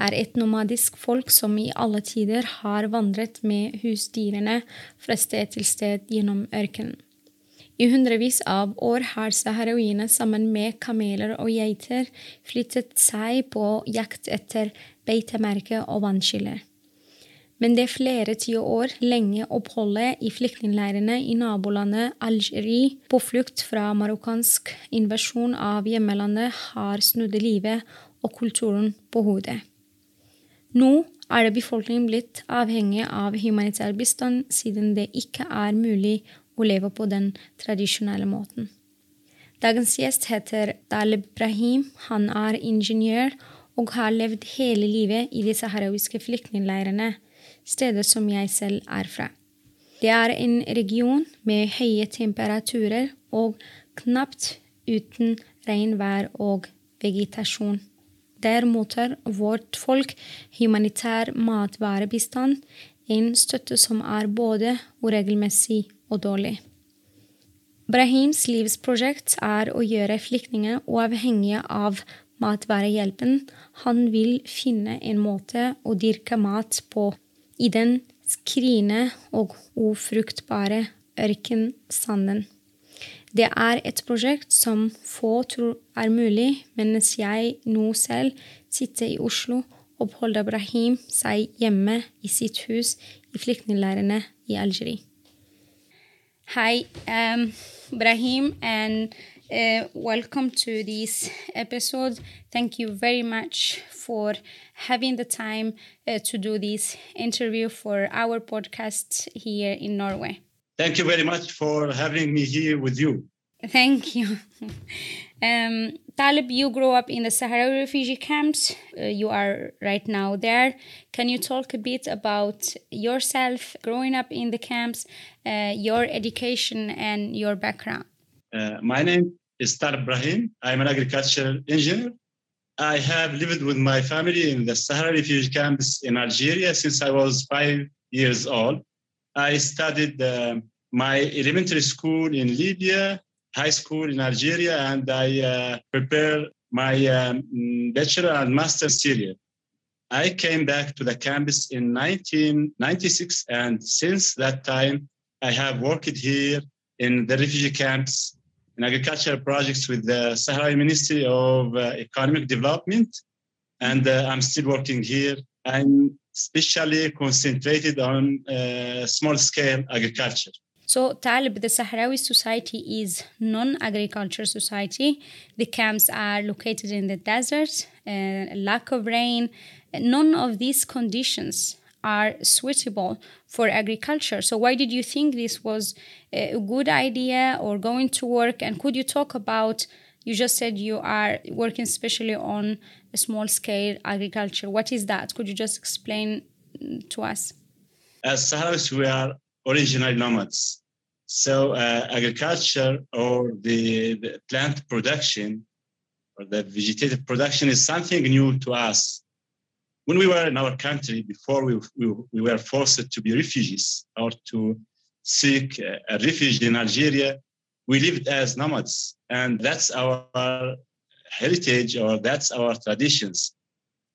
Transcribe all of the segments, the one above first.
er et nomadisk folk som i alle tider har vandret med husdyrene fra sted til sted gjennom ørkenen. I hundrevis av år har saharawiene sammen med kameler og geiter flyttet seg på jakt etter beitemerker og vannskiller. Men det flere tiår lenge oppholdet i flyktningleirene i nabolandet Algerie på flukt fra marokkansk invasjon av hjemmelandet har snudd livet og kulturen på hodet. Nå er befolkningen blitt avhengig av humanitær bistand siden det ikke er mulig å leve på den tradisjonelle måten. Dagens gjest heter Daleb Brahim. Han er ingeniør og har levd hele livet i de saharawiske flyktningleirene stedet som jeg selv er fra. Det er en region med høye temperaturer og knapt uten regnvær og vegetasjon. Der mottar vårt folk humanitær matvarebistand, en støtte som er både uregelmessig og dårlig. Brahims livsprosjekt er å gjøre flyktninger uavhengige av matvarehjelpen. Han vil finne en måte å dyrke mat på i den skrine og ufruktbare ørkensanden. Det er et prosjekt som få tror er mulig, mens jeg nå selv sitter i Oslo, oppholder Brahim seg hjemme i sitt hus i flyktningleirene i Algerie. Hi, um, Brahim, and uh, welcome to this episode. Thank you very much for having the time uh, to do this interview for our podcast here in Norway. Thank you very much for having me here with you. Thank you. um, Taleb, you grew up in the Sahara refugee camps. Uh, you are right now there. Can you talk a bit about yourself growing up in the camps, uh, your education, and your background? Uh, my name is Taleb Brahim. I'm an agricultural engineer. I have lived with my family in the Sahara refugee camps in Algeria since I was five years old. I studied uh, my elementary school in Libya, high school in Algeria, and I uh, prepared my um, bachelor and master in Syria. I came back to the campus in 1996, and since that time, I have worked here in the refugee camps in agricultural projects with the Sahrawi Ministry of uh, Economic Development. And uh, I'm still working here. I'm specially concentrated on uh, small scale agriculture. So, Taleb, the Sahrawi society is non-agriculture society. The camps are located in the desert, uh, lack of rain. None of these conditions are suitable for agriculture. So, why did you think this was a good idea or going to work? And could you talk about? You just said you are working especially on a small scale agriculture. What is that? Could you just explain to us? As Sahrawis, we are original nomads. So, uh, agriculture or the, the plant production or the vegetative production is something new to us when we were in our country before we, we, we were forced to be refugees or to seek a refuge in Algeria, we lived as nomads. And that's our heritage or that's our traditions.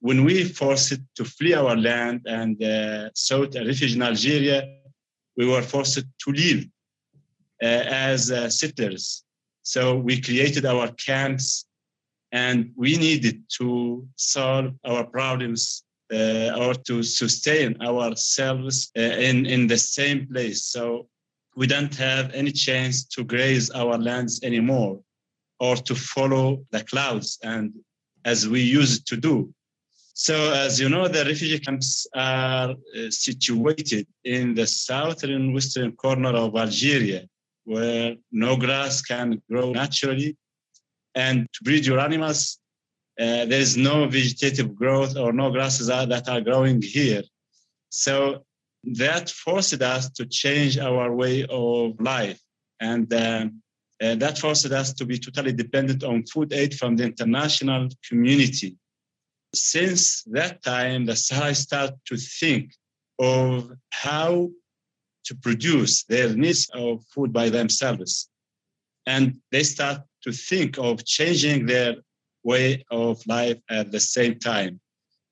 When we forced to flee our land and uh, sought a refuge in Algeria, we were forced to leave as uh, settlers. So we created our camps and we needed to solve our problems uh, or to sustain ourselves uh, in, in the same place. So we don't have any chance to graze our lands anymore or to follow the clouds and as we used to do. So, as you know, the refugee camps are uh, situated in the southern western corner of Algeria, where no grass can grow naturally. And to breed your animals, uh, there is no vegetative growth or no grasses are, that are growing here. So that forced us to change our way of life. And uh, uh, that forced us to be totally dependent on food aid from the international community. Since that time, the Sahara started to think of how to produce their needs of food by themselves. And they start to think of changing their way of life at the same time.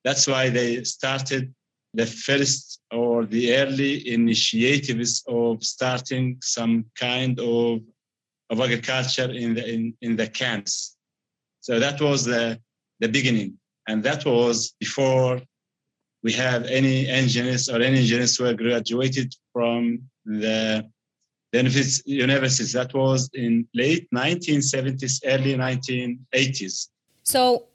That's why they started the first or the early initiatives of starting some kind of, of agriculture in the, in, in the camps. So that was the, the beginning. And that was before we have any engineers or any engineers who are graduated from the, universities. That was in late 1970s, early 1980s. So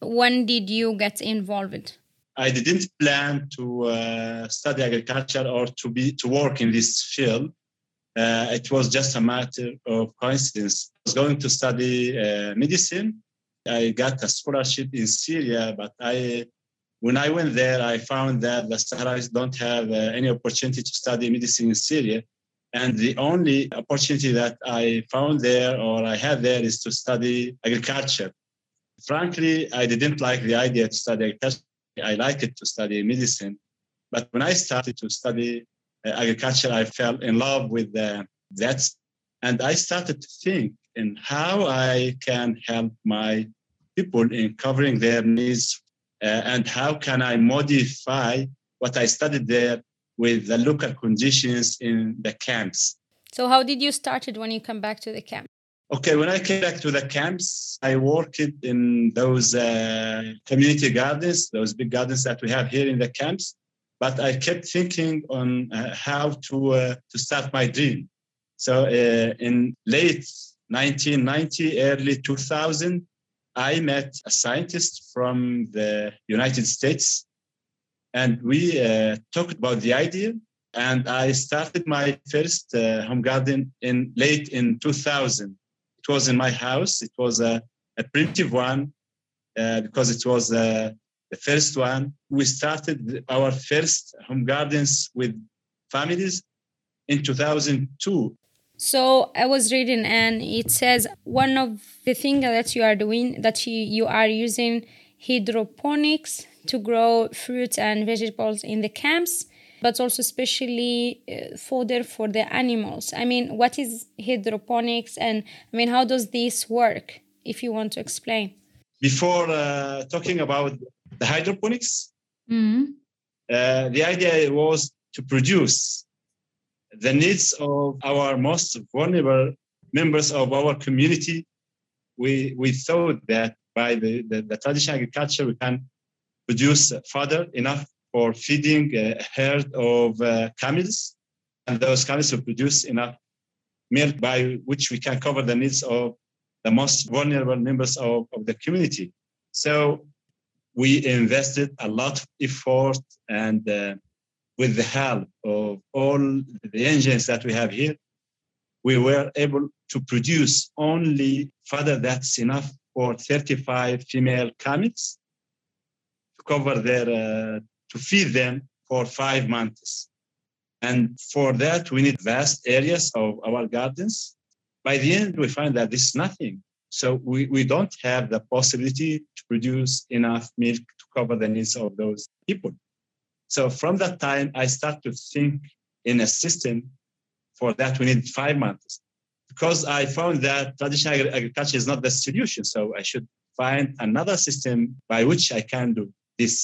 when did you get involved? I didn't plan to uh, study agriculture or to be to work in this field. Uh, it was just a matter of coincidence. I was going to study uh, medicine. I got a scholarship in Syria, but I, when I went there, I found that the Sahrawis don't have uh, any opportunity to study medicine in Syria. And the only opportunity that I found there or I had there is to study agriculture. Frankly, I didn't like the idea to study agriculture I liked to study medicine. But when I started to study uh, agriculture, I fell in love with uh, that. And I started to think in how I can help my people in covering their needs and how can I modify what I studied there with the local conditions in the camps. So how did you start it when you come back to the camp? Okay, when I came back to the camps, I worked in those uh, community gardens, those big gardens that we have here in the camps. But I kept thinking on uh, how to uh, to start my dream. So uh, in late 1990, early 2000, I met a scientist from the United States, and we uh, talked about the idea. And I started my first uh, home garden in late in 2000 it was in my house. It was a, a primitive one uh, because it was uh, the first one. We started our first home gardens with families in 2002. So I was reading, and it says one of the things that you are doing that you, you are using hydroponics to grow fruits and vegetables in the camps but also especially uh, fodder for the animals. I mean, what is hydroponics and I mean, how does this work if you want to explain? Before uh, talking about the hydroponics, mm-hmm. uh, the idea was to produce the needs of our most vulnerable members of our community. We, we thought that by the, the, the traditional agriculture, we can produce fodder enough for feeding a herd of uh, camels. And those camels will produce enough milk by which we can cover the needs of the most vulnerable members of, of the community. So we invested a lot of effort and uh, with the help of all the engines that we have here, we were able to produce only fodder that's enough for 35 female camels to cover their uh, to feed them for five months. And for that, we need vast areas of our gardens. By the end, we find that this is nothing. So we, we don't have the possibility to produce enough milk to cover the needs of those people. So from that time, I start to think in a system. For that, we need five months. Because I found that traditional agriculture is not the solution. So I should find another system by which I can do this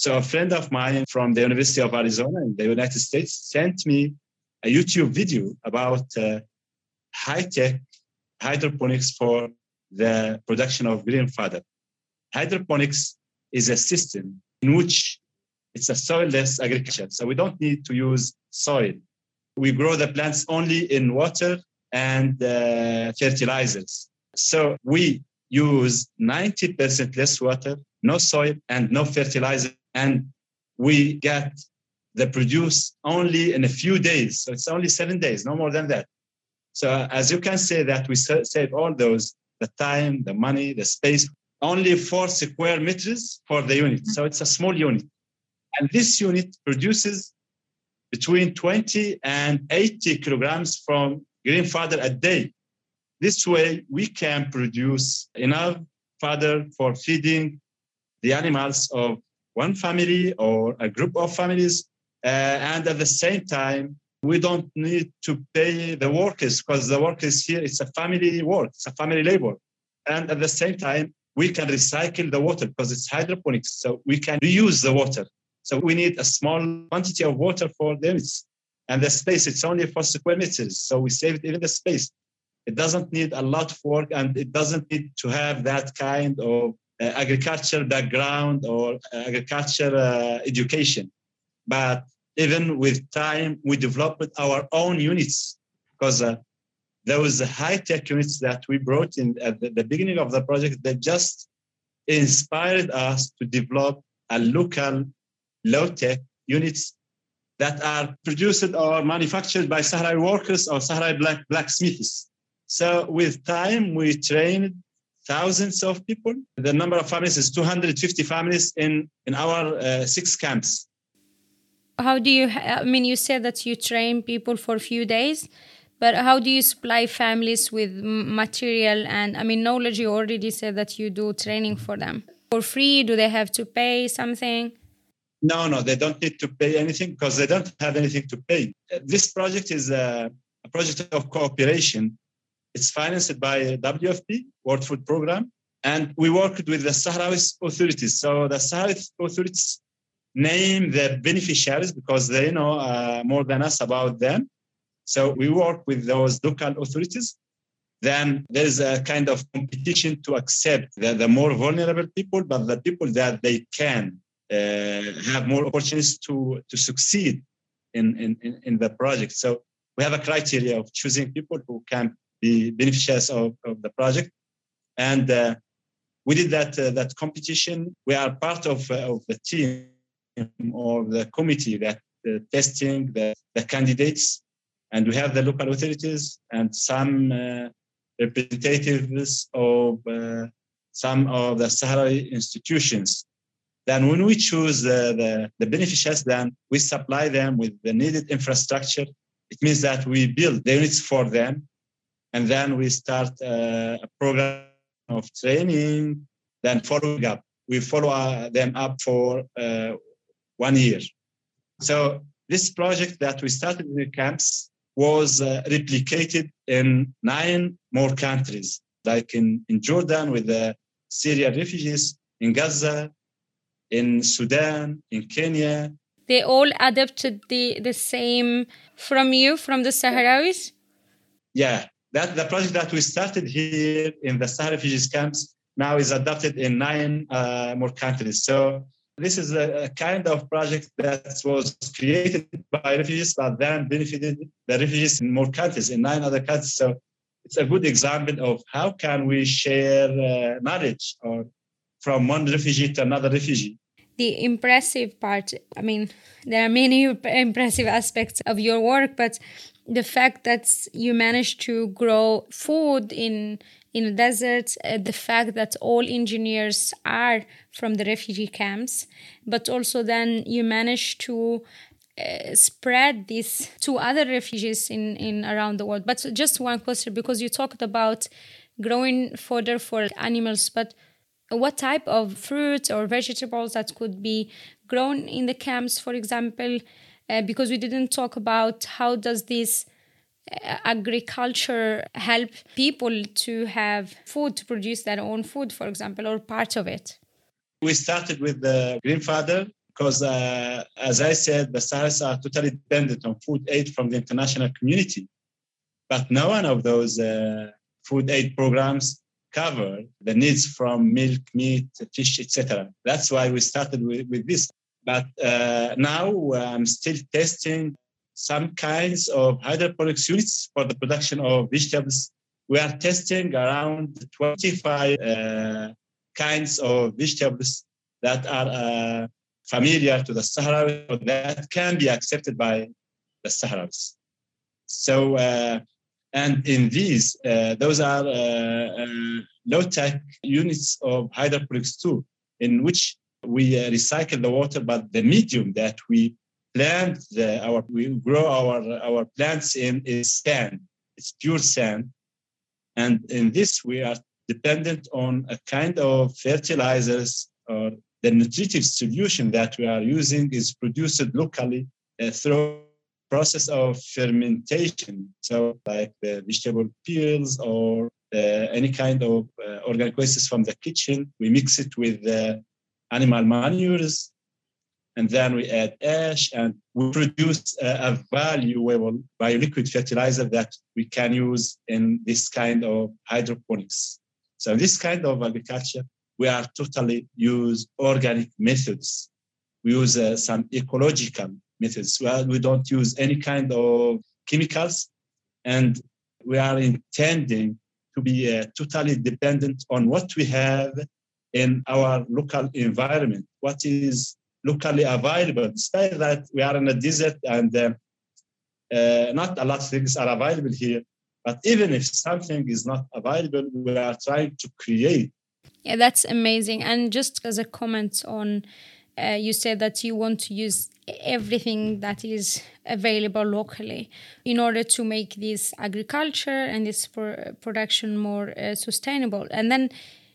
so a friend of mine from the University of Arizona in the United States sent me a YouTube video about uh, high-tech hydroponics for the production of green fodder. Hydroponics is a system in which it's a soilless agriculture. So we don't need to use soil. We grow the plants only in water and uh, fertilizers. So we use 90% less water, no soil, and no fertilizer and we get the produce only in a few days. So it's only seven days, no more than that. So as you can say that we save all those, the time, the money, the space, only four square meters for the unit. So it's a small unit. And this unit produces between 20 and 80 kilograms from green fodder a day. This way, we can produce enough fodder for feeding the animals of one family or a group of families. Uh, and at the same time, we don't need to pay the workers because the workers here, it's a family work, it's a family labor. And at the same time, we can recycle the water because it's hydroponics. So we can reuse the water. So we need a small quantity of water for them. And the space, it's only for square meters. So we save even the space. It doesn't need a lot of work and it doesn't need to have that kind of uh, agriculture background or agriculture uh, education. But even with time, we developed our own units because uh, those high-tech units that we brought in at the, the beginning of the project that just inspired us to develop a local low-tech units that are produced or manufactured by Sahrawi workers or Sahrawi black, blacksmiths. So with time, we trained thousands of people. The number of families is 250 families in, in our uh, six camps. How do you, I mean, you said that you train people for a few days, but how do you supply families with material and, I mean, knowledge? You already said that you do training for them. For free? Do they have to pay something? No, no, they don't need to pay anything because they don't have anything to pay. This project is a, a project of cooperation. It's financed by WFP, World Food Program, and we worked with the Sahrawi authorities. So the Sahrawi authorities name the beneficiaries because they know uh, more than us about them. So we work with those local authorities. Then there's a kind of competition to accept the, more vulnerable people, but the people that they can have more opportunities to, to succeed in, in, in the project. So we have a criteria of choosing people who can be beneficiaries of, of the project. And uh, we did that, uh, that competition. We are part of, uh, of the team or the committee that uh, testing the, the candidates. And we have the local authorities and some uh, representatives of some of the Sahrawi institutions then when we choose the, the, the beneficiaries, then we supply them with the needed infrastructure. It means that we build the units for them. And then we start uh, a program of training, then following up. We follow uh, them up for uh, one year. So this project that we started in the camps was uh, replicated in nine more countries, like in, in Jordan with the Syrian refugees, in Gaza, in Sudan, in Kenya. They all adopted the, the same from you, from the Sahrawis? Yeah, that the project that we started here in the Sahara refugees camps now is adopted in nine uh, more countries. So this is a, a, kind of project that was created by refugees, but then benefited the refugees in more countries, in nine other countries. So it's a good example of how can we share uh, knowledge or from one refugee to another refugee the impressive part i mean there are many impressive aspects of your work but the fact that you managed to grow food in in the desert uh, the fact that all engineers are from the refugee camps but also then you managed to uh, spread this to other refugees in, in around the world. But just one question because you talked about growing fodder for animals but what type of fruits or vegetables that could be grown in the camps for example uh, because we didn't talk about how does this uh, agriculture help people to have food to produce their own food for example or part of it. We started with the fodder because uh, as i said the Sahras are totally dependent on food aid from the international community. But no one of those uh, food aid programs cover the needs from milk, meat, fish, etc. That's why we started with, with this. But uh, now I'm still testing some kinds of hydroponics units for the production of vegetables. We are testing around 25 uh, kinds of vegetables that are uh, familiar to the Sahrawi that can be accepted by the Sahrawis. So uh, and in these, uh, those are uh, uh, low-tech units of hydroponics too, in which we recycle the water, but the medium that we plant the, our we grow our our plants in is sand. It's pure sand, and in this we are dependent on a kind of fertilizers or the nutritive solution that we are using is produced locally uh, through process of fermentation. So like the vegetable peels or uh, any kind of uh, organic wastes from the kitchen, we mix it with the animal manures and then we add ash and we produce a, a valuable bioliquid fertilizer that we can use in this kind of hydroponics. So this kind of agriculture, we are totally use organic methods. We use uh, some ecological methods. Well, we don't use any kind of chemicals, and we are intending to be uh, totally dependent on what we have in our local environment, what is locally available. Despite that, we are in a desert and uh, uh, not a lot of things are available here. But even if something is not available, we are trying to create. Yeah, that's amazing. And just as a comment on, uh, you said that you want to use everything that is available locally in order to make this agriculture and this pro- production more uh, sustainable. And then,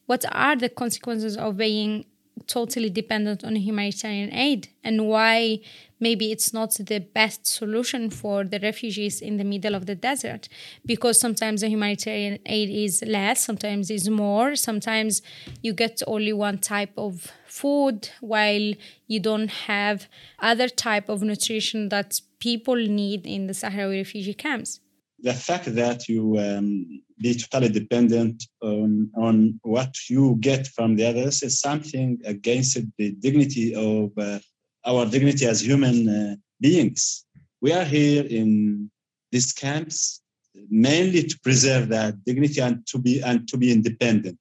what are the consequences of being totally dependent on humanitarian aid and why maybe it's not the best solution for the refugees in the middle of the desert. Because sometimes the humanitarian aid is less sometimes is more. Sometimes you get only one type of food while you don't have other type of nutrition that people need in the sahrawi refugee camps. The fact that you um, be totally dependent on, on what you get from the others is something against the dignity of uh, our dignity as human uh, beings. We are here in these camps mainly to preserve that dignity and to be and to be independent.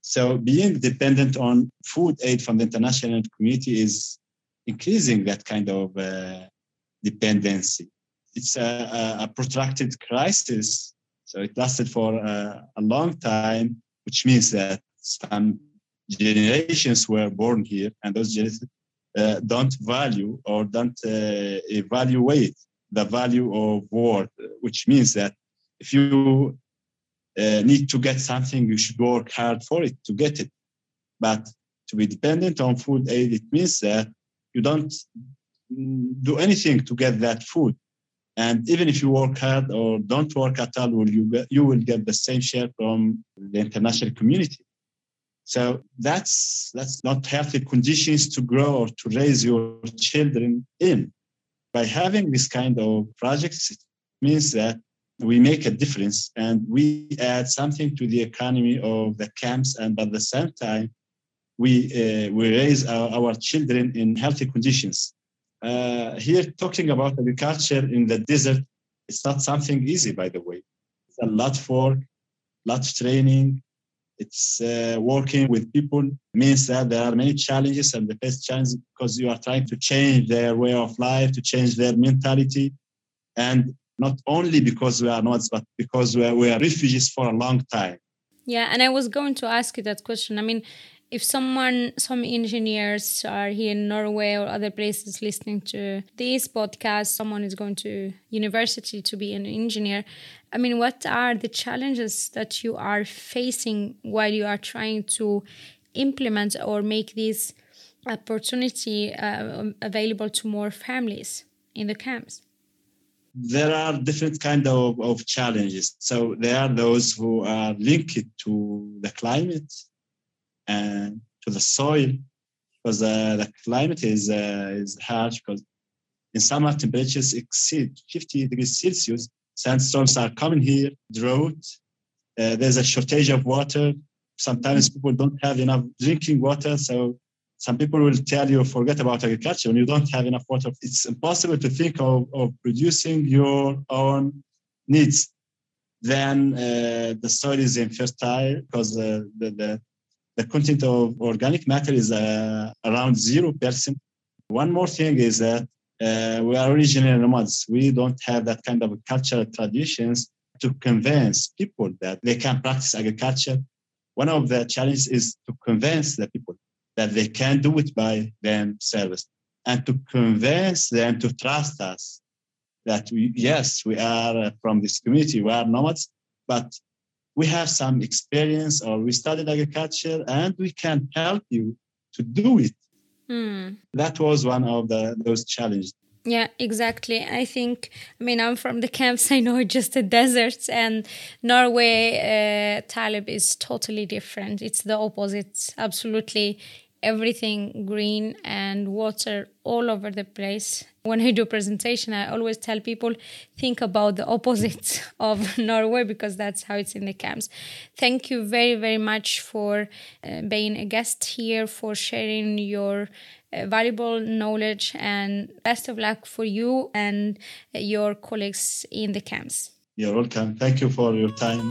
So being dependent on food aid from the international community is increasing that kind of uh, dependency it's a, a, protracted crisis. So it lasted for a, a long time, which means that some generations were born here, and those generations uh, don't value or don't uh, evaluate the value of work, which means that if you uh, need to get something, you should work hard for it to get it. But to be dependent on food aid, it means that you don't do anything to get that food. And even if you work hard or don't work at all, will you, get, you will get the same share from the international community. So that's that's not healthy conditions to grow or to raise your children in. By having this kind of projects, it means that we make a difference and we add something to the economy of the camps, and at the same time, we uh, we raise our, our children in healthy conditions. Uh, here, talking about agriculture in the desert, it's not something easy, by the way. It's a lot of work, lot of training. It's uh, working with people means that there are many challenges, and the first challenge because you are trying to change their way of life, to change their mentality, and not only because we are not, but because we are, we are refugees for a long time. Yeah, and I was going to ask you that question. I mean, if someone some engineers are here in norway or other places listening to this podcast someone is going to university to be an engineer i mean what are the challenges that you are facing while you are trying to implement or make this opportunity uh, available to more families in the camps? There are different kind of, of challenges. So there are those who are linked to the climate and to the soil because uh, the climate is uh, is harsh because in summer temperatures exceed 50 degrees Celsius. Sandstorms are coming here, drought. Uh, there's a shortage of water. Sometimes people don't have enough drinking water. So some people will tell you, forget about agriculture when you don't have enough water. It's impossible to think of, of producing your own needs. Then uh, the soil is infertile because uh, the, the the content of organic matter is uh, around 0%. One more thing is that uh, we are originally nomads. We don't have that kind of cultural traditions to convince people that they can practice agriculture. One of the challenges is to convince the people that they can do it by themselves. and to convince them to trust us that we, yes, we are from this community, we are nomads, but we have some experience or we studied agriculture and we can help you to do it. Hmm. That was one of the those challenges. Yeah, exactly. I think, I mean, I'm from the camps, I know just the deserts, and Norway, uh, Taleb is totally different. It's the opposite, absolutely everything green and water all over the place. When I do presentation, I always tell people think about the opposite of Norway because that's how it's in the camps. Thank you very very much for uh, being a guest here, for sharing your uh, valuable knowledge, and best of luck for you and your colleagues in the camps. You're welcome. Thank you for your time.